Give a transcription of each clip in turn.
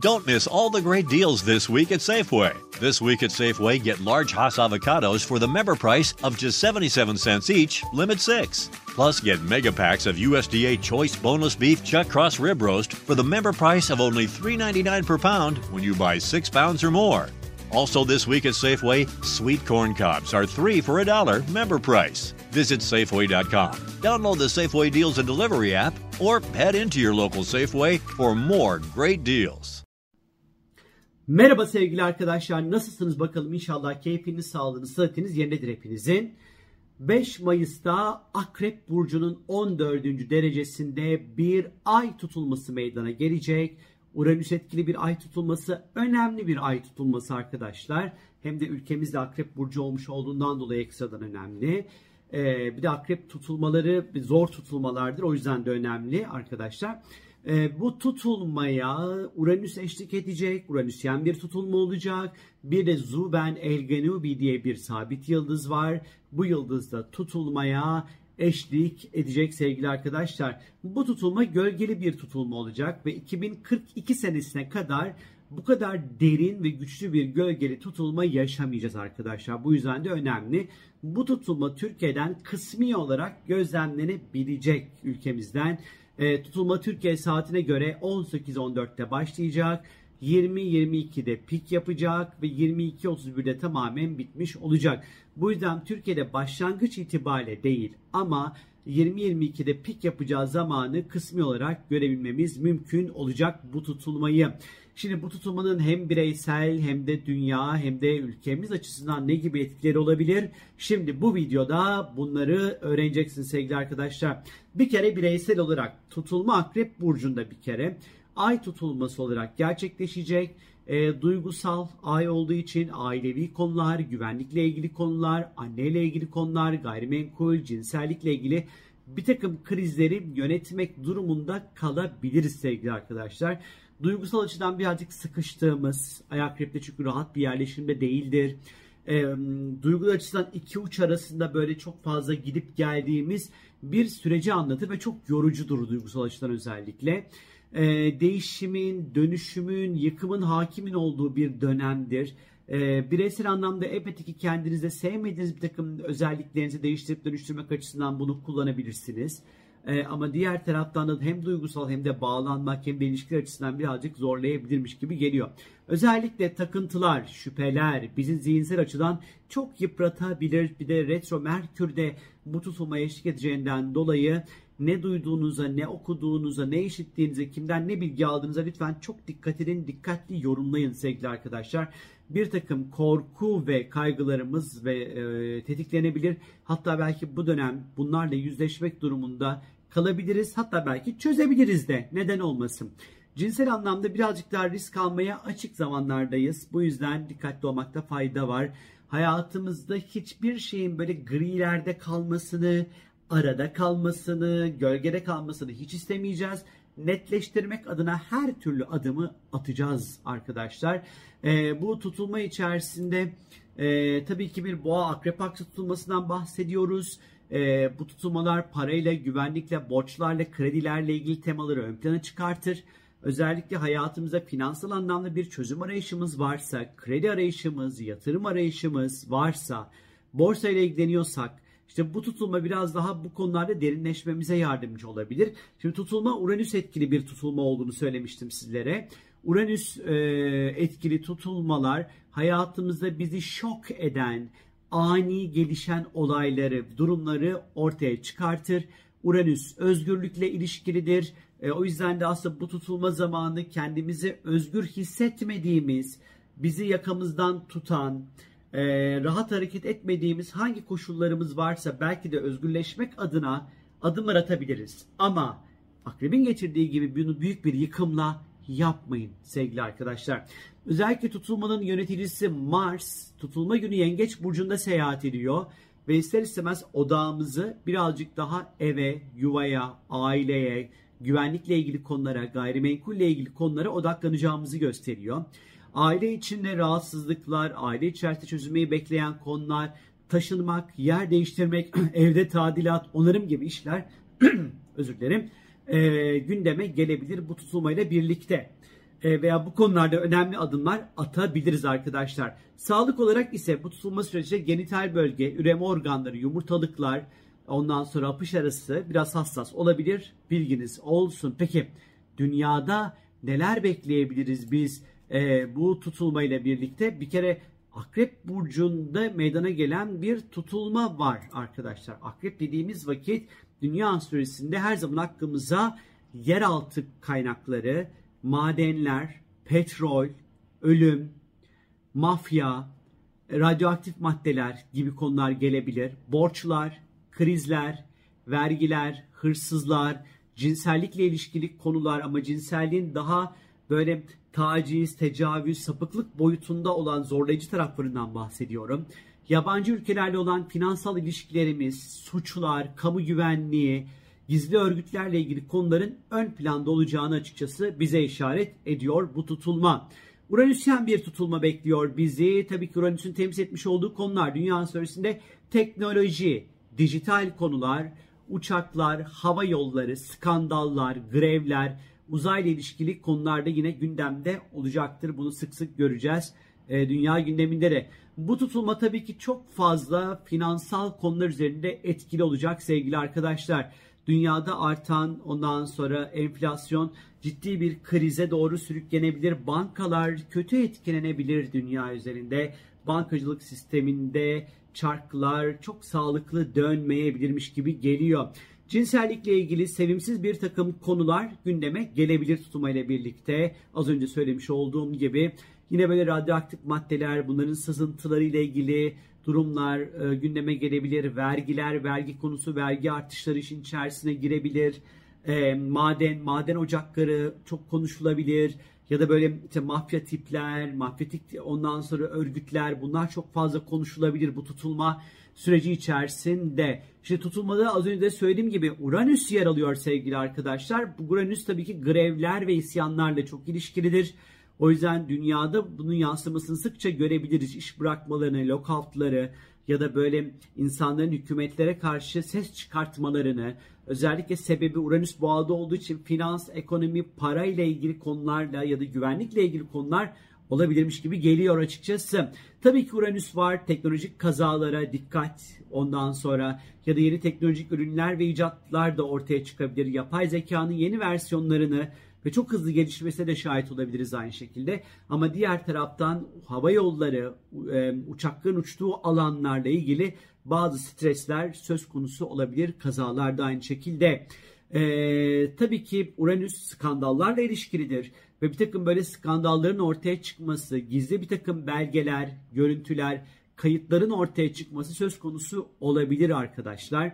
Don't miss all the great deals this week at Safeway. This week at Safeway, get large Hass avocados for the member price of just 77 cents each, limit six. Plus, get mega packs of USDA Choice Boneless Beef Chuck Cross Rib Roast for the member price of only $3.99 per pound when you buy six pounds or more. Also, this week at Safeway, sweet corn cobs are three for a dollar member price. Visit Safeway.com. Download the Safeway Deals and Delivery app or head into your local Safeway for more great deals. Merhaba sevgili arkadaşlar nasılsınız bakalım inşallah keyfiniz, sağlığınız, sıhhatiniz yerindedir hepinizin. 5 Mayıs'ta Akrep Burcu'nun 14. derecesinde bir ay tutulması meydana gelecek. Uranüs etkili bir ay tutulması önemli bir ay tutulması arkadaşlar. Hem de ülkemizde Akrep Burcu olmuş olduğundan dolayı ekstradan önemli. Ee, bir de akrep tutulmaları zor tutulmalardır o yüzden de önemli arkadaşlar. E, bu tutulmaya Uranüs eşlik edecek. Uranüsyen bir tutulma olacak. Bir de Zuben Elgenubi diye bir sabit yıldız var. Bu yıldızda tutulmaya eşlik edecek sevgili arkadaşlar. Bu tutulma gölgeli bir tutulma olacak ve 2042 senesine kadar bu kadar derin ve güçlü bir gölgeli tutulma yaşamayacağız arkadaşlar. Bu yüzden de önemli. Bu tutulma Türkiye'den kısmi olarak gözlemlenebilecek ülkemizden. E, tutulma Türkiye saatine göre 18.14'te başlayacak. 20-22'de pik yapacak ve 22-31'de tamamen bitmiş olacak. Bu yüzden Türkiye'de başlangıç itibariyle değil ama 20-22'de pik yapacağı zamanı kısmi olarak görebilmemiz mümkün olacak bu tutulmayı. Şimdi bu tutulmanın hem bireysel hem de dünya hem de ülkemiz açısından ne gibi etkileri olabilir? Şimdi bu videoda bunları öğreneceksiniz sevgili arkadaşlar. Bir kere bireysel olarak tutulma akrep burcunda bir kere ay tutulması olarak gerçekleşecek. E, duygusal ay olduğu için ailevi konular, güvenlikle ilgili konular, anneyle ilgili konular, gayrimenkul, cinsellikle ilgili bir takım krizleri yönetmek durumunda kalabiliriz sevgili arkadaşlar. Duygusal açıdan birazcık sıkıştığımız, ayak repte çünkü rahat bir yerleşimde değildir. E, duygu açıdan iki uç arasında böyle çok fazla gidip geldiğimiz bir süreci anlatır ve çok yorucudur duygusal açıdan özellikle. E, değişimin, dönüşümün, yıkımın hakimin olduğu bir dönemdir. E, bireysel anlamda elbette ki kendinizde sevmediğiniz bir takım özelliklerinizi değiştirip dönüştürmek açısından bunu kullanabilirsiniz. E, ama diğer taraftan da hem duygusal hem de bağlanmak hem de ilişkiler açısından birazcık zorlayabilirmiş gibi geliyor. Özellikle takıntılar, şüpheler bizi zihinsel açıdan çok yıpratabilir. Bir de retro merkürde bu tutulma eşlik edeceğinden dolayı ne duyduğunuza, ne okuduğunuza, ne işittiğinize, kimden ne bilgi aldığınıza lütfen çok dikkat edin, dikkatli yorumlayın sevgili arkadaşlar. Bir takım korku ve kaygılarımız ve e, tetiklenebilir. Hatta belki bu dönem bunlarla yüzleşmek durumunda kalabiliriz. Hatta belki çözebiliriz de. Neden olmasın? Cinsel anlamda birazcık daha risk almaya açık zamanlardayız. Bu yüzden dikkatli olmakta fayda var. Hayatımızda hiçbir şeyin böyle grilerde kalmasını, arada kalmasını, gölgede kalmasını hiç istemeyeceğiz. Netleştirmek adına her türlü adımı atacağız arkadaşlar. Ee, bu tutulma içerisinde e, tabii ki bir boğa akrep aksı tutulmasından bahsediyoruz. E, bu tutulmalar parayla, güvenlikle, borçlarla, kredilerle ilgili temaları ön plana çıkartır. Özellikle hayatımızda finansal anlamda bir çözüm arayışımız varsa, kredi arayışımız, yatırım arayışımız varsa, borsa ile ilgileniyorsak, işte bu tutulma biraz daha bu konularda derinleşmemize yardımcı olabilir. Şimdi tutulma Uranüs etkili bir tutulma olduğunu söylemiştim sizlere. Uranüs e, etkili tutulmalar hayatımızda bizi şok eden, ani gelişen olayları, durumları ortaya çıkartır. Uranüs özgürlükle ilişkilidir. E, o yüzden de aslında bu tutulma zamanı kendimizi özgür hissetmediğimiz, bizi yakamızdan tutan, e, rahat hareket etmediğimiz hangi koşullarımız varsa belki de özgürleşmek adına adımlar atabiliriz. Ama akrebin geçirdiği gibi büyük bir yıkımla yapmayın sevgili arkadaşlar. Özellikle tutulmanın yöneticisi Mars tutulma günü Yengeç burcunda seyahat ediyor ve ister istemez odağımızı birazcık daha eve, yuvaya, aileye, güvenlikle ilgili konulara, gayrimenkulle ilgili konulara odaklanacağımızı gösteriyor. Aile içinde rahatsızlıklar, aile içerisinde çözülmeyi bekleyen konular, taşınmak, yer değiştirmek, evde tadilat, onarım gibi işler özür dilerim e, gündeme gelebilir bu tutulmayla birlikte. e, veya bu konularda önemli adımlar atabiliriz arkadaşlar. Sağlık olarak ise bu tutulma sürecinde genital bölge, üreme organları, yumurtalıklar, ondan sonra apış arası biraz hassas olabilir. Bilginiz olsun. Peki dünyada neler bekleyebiliriz biz e, bu tutulmayla birlikte? Bir kere Akrep burcunda meydana gelen bir tutulma var arkadaşlar. Akrep dediğimiz vakit dünya astrolojisinde her zaman hakkımıza yeraltı kaynakları, madenler, petrol, ölüm, mafya, radyoaktif maddeler gibi konular gelebilir. Borçlar, krizler, vergiler, hırsızlar, cinsellikle ilişkili konular ama cinselliğin daha böyle taciz, tecavüz, sapıklık boyutunda olan zorlayıcı taraflarından bahsediyorum. Yabancı ülkelerle olan finansal ilişkilerimiz, suçlar, kamu güvenliği, gizli örgütlerle ilgili konuların ön planda olacağını açıkçası bize işaret ediyor bu tutulma. Uranüsyen bir tutulma bekliyor bizi. Tabii ki Uranüs'ün temsil etmiş olduğu konular dünya içerisinde teknoloji, dijital konular, uçaklar, hava yolları, skandallar, grevler, uzayla ilişkili konularda yine gündemde olacaktır. Bunu sık sık göreceğiz e, dünya gündeminde de. Bu tutulma tabii ki çok fazla finansal konular üzerinde etkili olacak sevgili arkadaşlar. Dünyada artan ondan sonra enflasyon ciddi bir krize doğru sürüklenebilir. Bankalar kötü etkilenebilir dünya üzerinde. Bankacılık sisteminde çarklar çok sağlıklı dönmeyebilirmiş gibi geliyor. Cinsellikle ilgili sevimsiz bir takım konular gündeme gelebilir tutulmayla birlikte. Az önce söylemiş olduğum gibi yine böyle radyoaktif maddeler, bunların sızıntıları ile ilgili durumlar e, gündeme gelebilir. Vergiler, vergi konusu, vergi artışları işin içerisine girebilir. E, maden, maden ocakları çok konuşulabilir. Ya da böyle işte mafya tipler, mafyatik ondan sonra örgütler bunlar çok fazla konuşulabilir bu tutulma süreci içerisinde. İşte tutulmada az önce de söylediğim gibi Uranüs yer alıyor sevgili arkadaşlar. Bu Uranüs tabii ki grevler ve isyanlarla çok ilişkilidir. O yüzden dünyada bunun yansımasını sıkça görebiliriz. İş bırakmalarını, lockoutları ya da böyle insanların hükümetlere karşı ses çıkartmalarını, özellikle sebebi Uranüs boğada olduğu için finans, ekonomi, para ile ilgili konularla ya da güvenlikle ilgili konular olabilirmiş gibi geliyor açıkçası. Tabii ki Uranüs var. Teknolojik kazalara dikkat ondan sonra ya da yeni teknolojik ürünler ve icatlar da ortaya çıkabilir. Yapay zekanın yeni versiyonlarını ve çok hızlı gelişmesine de şahit olabiliriz aynı şekilde. Ama diğer taraftan hava yolları, e, uçakların uçtuğu alanlarla ilgili bazı stresler söz konusu olabilir. Kazalar da aynı şekilde. Ee, tabii ki Uranüs skandallarla ilişkilidir ve bir takım böyle skandalların ortaya çıkması, gizli bir takım belgeler, görüntüler, kayıtların ortaya çıkması söz konusu olabilir arkadaşlar.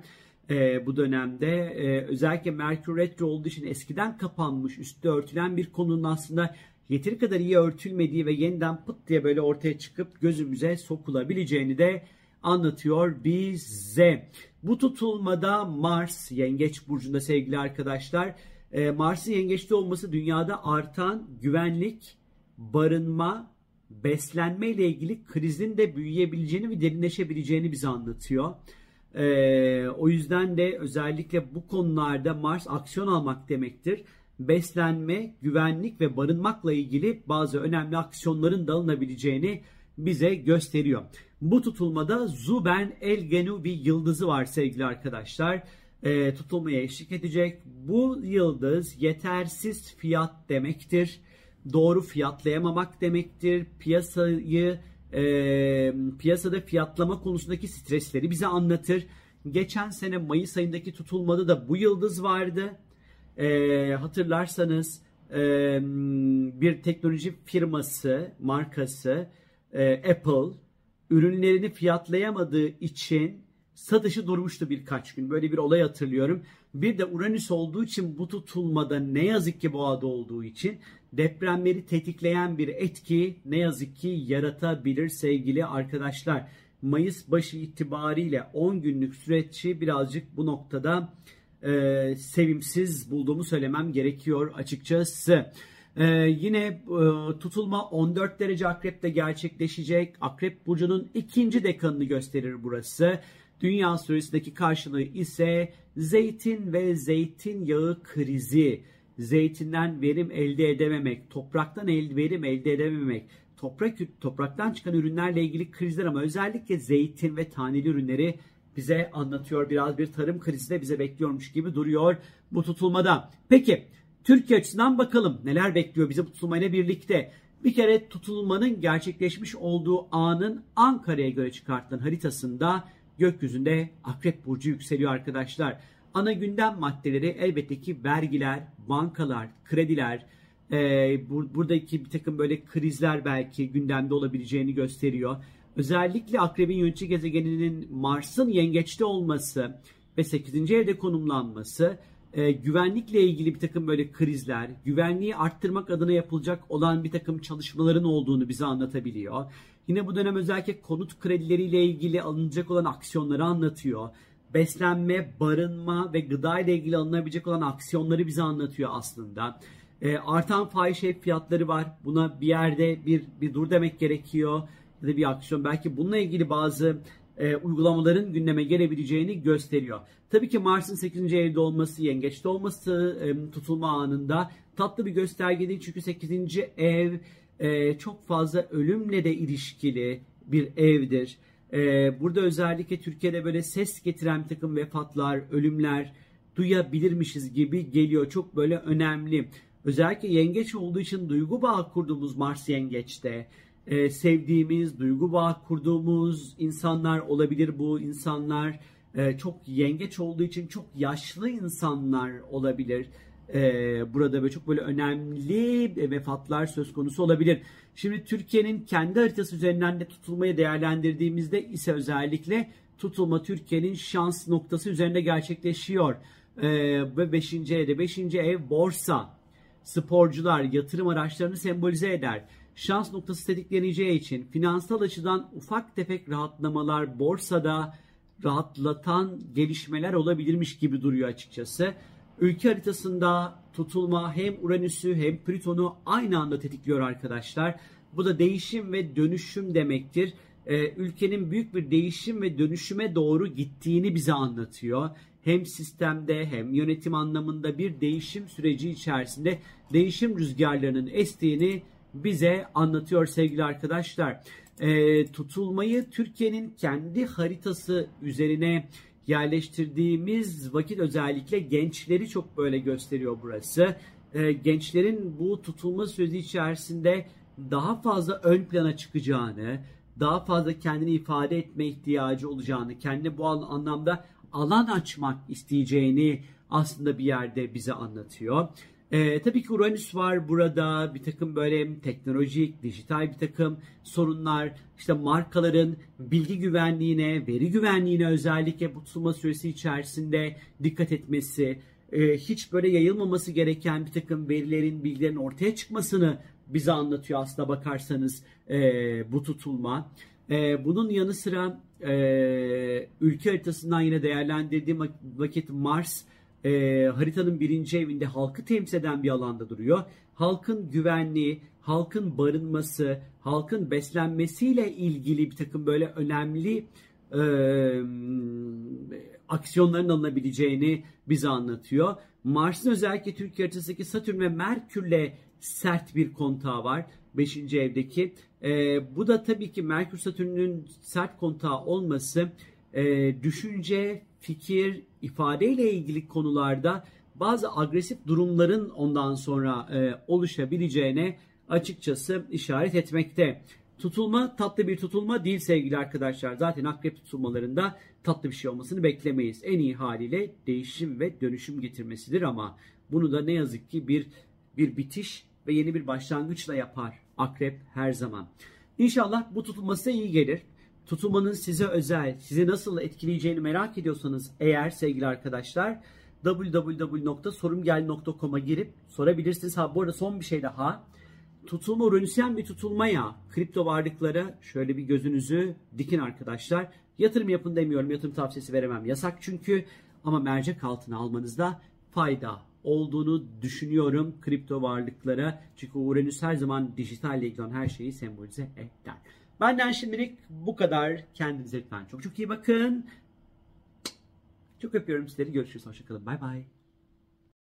Ee, bu dönemde ee, özellikle Merkür Retro olduğu için eskiden kapanmış, üstü örtülen bir konunun aslında yeteri kadar iyi örtülmediği ve yeniden pıt diye böyle ortaya çıkıp gözümüze sokulabileceğini de anlatıyor bize. Bu tutulmada Mars Yengeç burcunda sevgili arkadaşlar. E, Mars'ın yengeçte olması dünyada artan güvenlik, barınma, beslenme ile ilgili krizin de büyüyebileceğini ve derinleşebileceğini bize anlatıyor. E, o yüzden de özellikle bu konularda Mars aksiyon almak demektir. Beslenme, güvenlik ve barınmakla ilgili bazı önemli aksiyonların da alınabileceğini bize gösteriyor. Bu tutulmada Zuben El Genu bir yıldızı var sevgili arkadaşlar. E, tutulmaya eşlik edecek. Bu yıldız yetersiz fiyat demektir. Doğru fiyatlayamamak demektir. Piyasayı e, piyasada fiyatlama konusundaki stresleri bize anlatır. Geçen sene Mayıs ayındaki tutulmada da bu yıldız vardı. E, hatırlarsanız e, bir teknoloji firması, markası e, Apple ürünlerini fiyatlayamadığı için satışı durmuştu birkaç gün. Böyle bir olay hatırlıyorum. Bir de Uranüs olduğu için bu tutulmada ne yazık ki boğada olduğu için depremleri tetikleyen bir etki ne yazık ki yaratabilir sevgili arkadaşlar. Mayıs başı itibariyle 10 günlük süreççi birazcık bu noktada e, sevimsiz bulduğumu söylemem gerekiyor açıkçası. Ee, yine e, tutulma 14 derece akrepte gerçekleşecek. Akrep burcunun ikinci dekanını gösterir burası. Dünya süresindeki karşılığı ise zeytin ve zeytinyağı krizi. zeytinden verim elde edememek, topraktan el, verim elde edememek, toprak topraktan çıkan ürünlerle ilgili krizler ama özellikle zeytin ve taneli ürünleri bize anlatıyor. Biraz bir tarım krizi de bize bekliyormuş gibi duruyor bu tutulmada. Peki Türkiye açısından bakalım neler bekliyor bizi bu tutulmayla birlikte. Bir kere tutulmanın gerçekleşmiş olduğu anın Ankara'ya göre çıkartılan haritasında gökyüzünde Akrep Burcu yükseliyor arkadaşlar. Ana gündem maddeleri elbette ki vergiler, bankalar, krediler, e, bur- buradaki bir takım böyle krizler belki gündemde olabileceğini gösteriyor. Özellikle Akrebin yönetici gezegeninin Mars'ın yengeçte olması ve 8. evde konumlanması e, güvenlikle ilgili bir takım böyle krizler, güvenliği arttırmak adına yapılacak olan bir takım çalışmaların olduğunu bize anlatabiliyor. Yine bu dönem özellikle konut kredileriyle ilgili alınacak olan aksiyonları anlatıyor. Beslenme, barınma ve gıda ile ilgili alınabilecek olan aksiyonları bize anlatıyor aslında. E, artan fahiş fiyatları var. Buna bir yerde bir, bir dur demek gerekiyor. Ya da bir aksiyon. Belki bununla ilgili bazı e, uygulamaların gündeme gelebileceğini gösteriyor. Tabii ki Mars'ın 8. evde olması, yengeçte olması e, tutulma anında tatlı bir gösterge değil. Çünkü 8. ev e, çok fazla ölümle de ilişkili bir evdir. E, burada özellikle Türkiye'de böyle ses getiren bir takım vefatlar, ölümler duyabilirmişiz gibi geliyor. Çok böyle önemli. Özellikle yengeç olduğu için duygu bağı kurduğumuz Mars yengeçte e, sevdiğimiz, duygu bağı kurduğumuz insanlar olabilir bu insanlar. E, çok yengeç olduğu için çok yaşlı insanlar olabilir. E, burada böyle çok böyle önemli vefatlar söz konusu olabilir. Şimdi Türkiye'nin kendi haritası üzerinden de tutulmayı değerlendirdiğimizde ise özellikle tutulma Türkiye'nin şans noktası üzerinde gerçekleşiyor. Ve 5. evde 5. ev borsa, sporcular, yatırım araçlarını sembolize eder şans noktası tetikleneceği için finansal açıdan ufak tefek rahatlamalar borsada rahatlatan gelişmeler olabilirmiş gibi duruyor açıkçası. Ülke haritasında tutulma hem Uranüs'ü hem Plüton'u aynı anda tetikliyor arkadaşlar. Bu da değişim ve dönüşüm demektir. Ee, ülkenin büyük bir değişim ve dönüşüme doğru gittiğini bize anlatıyor. Hem sistemde hem yönetim anlamında bir değişim süreci içerisinde değişim rüzgarlarının estiğini bize anlatıyor sevgili arkadaşlar. E, tutulmayı Türkiye'nin kendi haritası üzerine yerleştirdiğimiz vakit özellikle gençleri çok böyle gösteriyor burası. E, gençlerin bu tutulma süreci içerisinde daha fazla ön plana çıkacağını, daha fazla kendini ifade etme ihtiyacı olacağını, kendi bu anlamda alan açmak isteyeceğini aslında bir yerde bize anlatıyor. Ee, tabii ki Uranüs var burada bir takım böyle teknolojik, dijital bir takım sorunlar, işte markaların bilgi güvenliğine, veri güvenliğine özellikle bu tutulma süresi içerisinde dikkat etmesi, e, hiç böyle yayılmaması gereken bir takım verilerin, bilgilerin ortaya çıkmasını bize anlatıyor aslında bakarsanız e, bu tutulma. E, bunun yanı sıra e, ülke haritasından yine değerlendirdiğim vakit Mars e, haritanın birinci evinde halkı temsil eden bir alanda duruyor. Halkın güvenliği, halkın barınması, halkın beslenmesiyle ilgili bir takım böyle önemli e, aksiyonların alınabileceğini bize anlatıyor. Mars'ın özellikle Türkiye haritasındaki Satürn ve Merkür'le sert bir kontağı var. 5. evdeki. E, bu da tabii ki Merkür Satürn'ün sert kontağı olması e, düşünce, fikir, ifadeyle ilgili konularda bazı agresif durumların ondan sonra e, oluşabileceğine açıkçası işaret etmekte. Tutulma tatlı bir tutulma değil sevgili arkadaşlar. Zaten akrep tutulmalarında tatlı bir şey olmasını beklemeyiz. En iyi haliyle değişim ve dönüşüm getirmesidir ama bunu da ne yazık ki bir bir bitiş ve yeni bir başlangıçla yapar akrep her zaman. İnşallah bu tutulması iyi gelir tutulmanın size özel, sizi nasıl etkileyeceğini merak ediyorsanız eğer sevgili arkadaşlar www.sorumgel.com'a girip sorabilirsiniz. Ha bu arada son bir şey daha. Tutulma Uranüsyen bir tutulmaya kripto varlıklara şöyle bir gözünüzü dikin arkadaşlar. Yatırım yapın demiyorum. Yatırım tavsiyesi veremem. Yasak çünkü ama mercek altına almanızda fayda olduğunu düşünüyorum kripto varlıklara. Çünkü Uranüs her zaman dijitalle ilgili her şeyi sembolize eder. Benden şimdilik bu kadar. Kendinize lütfen çok çok iyi bakın. Çok öpüyorum sizleri. Görüşürüz. Hoşçakalın. Bay bay.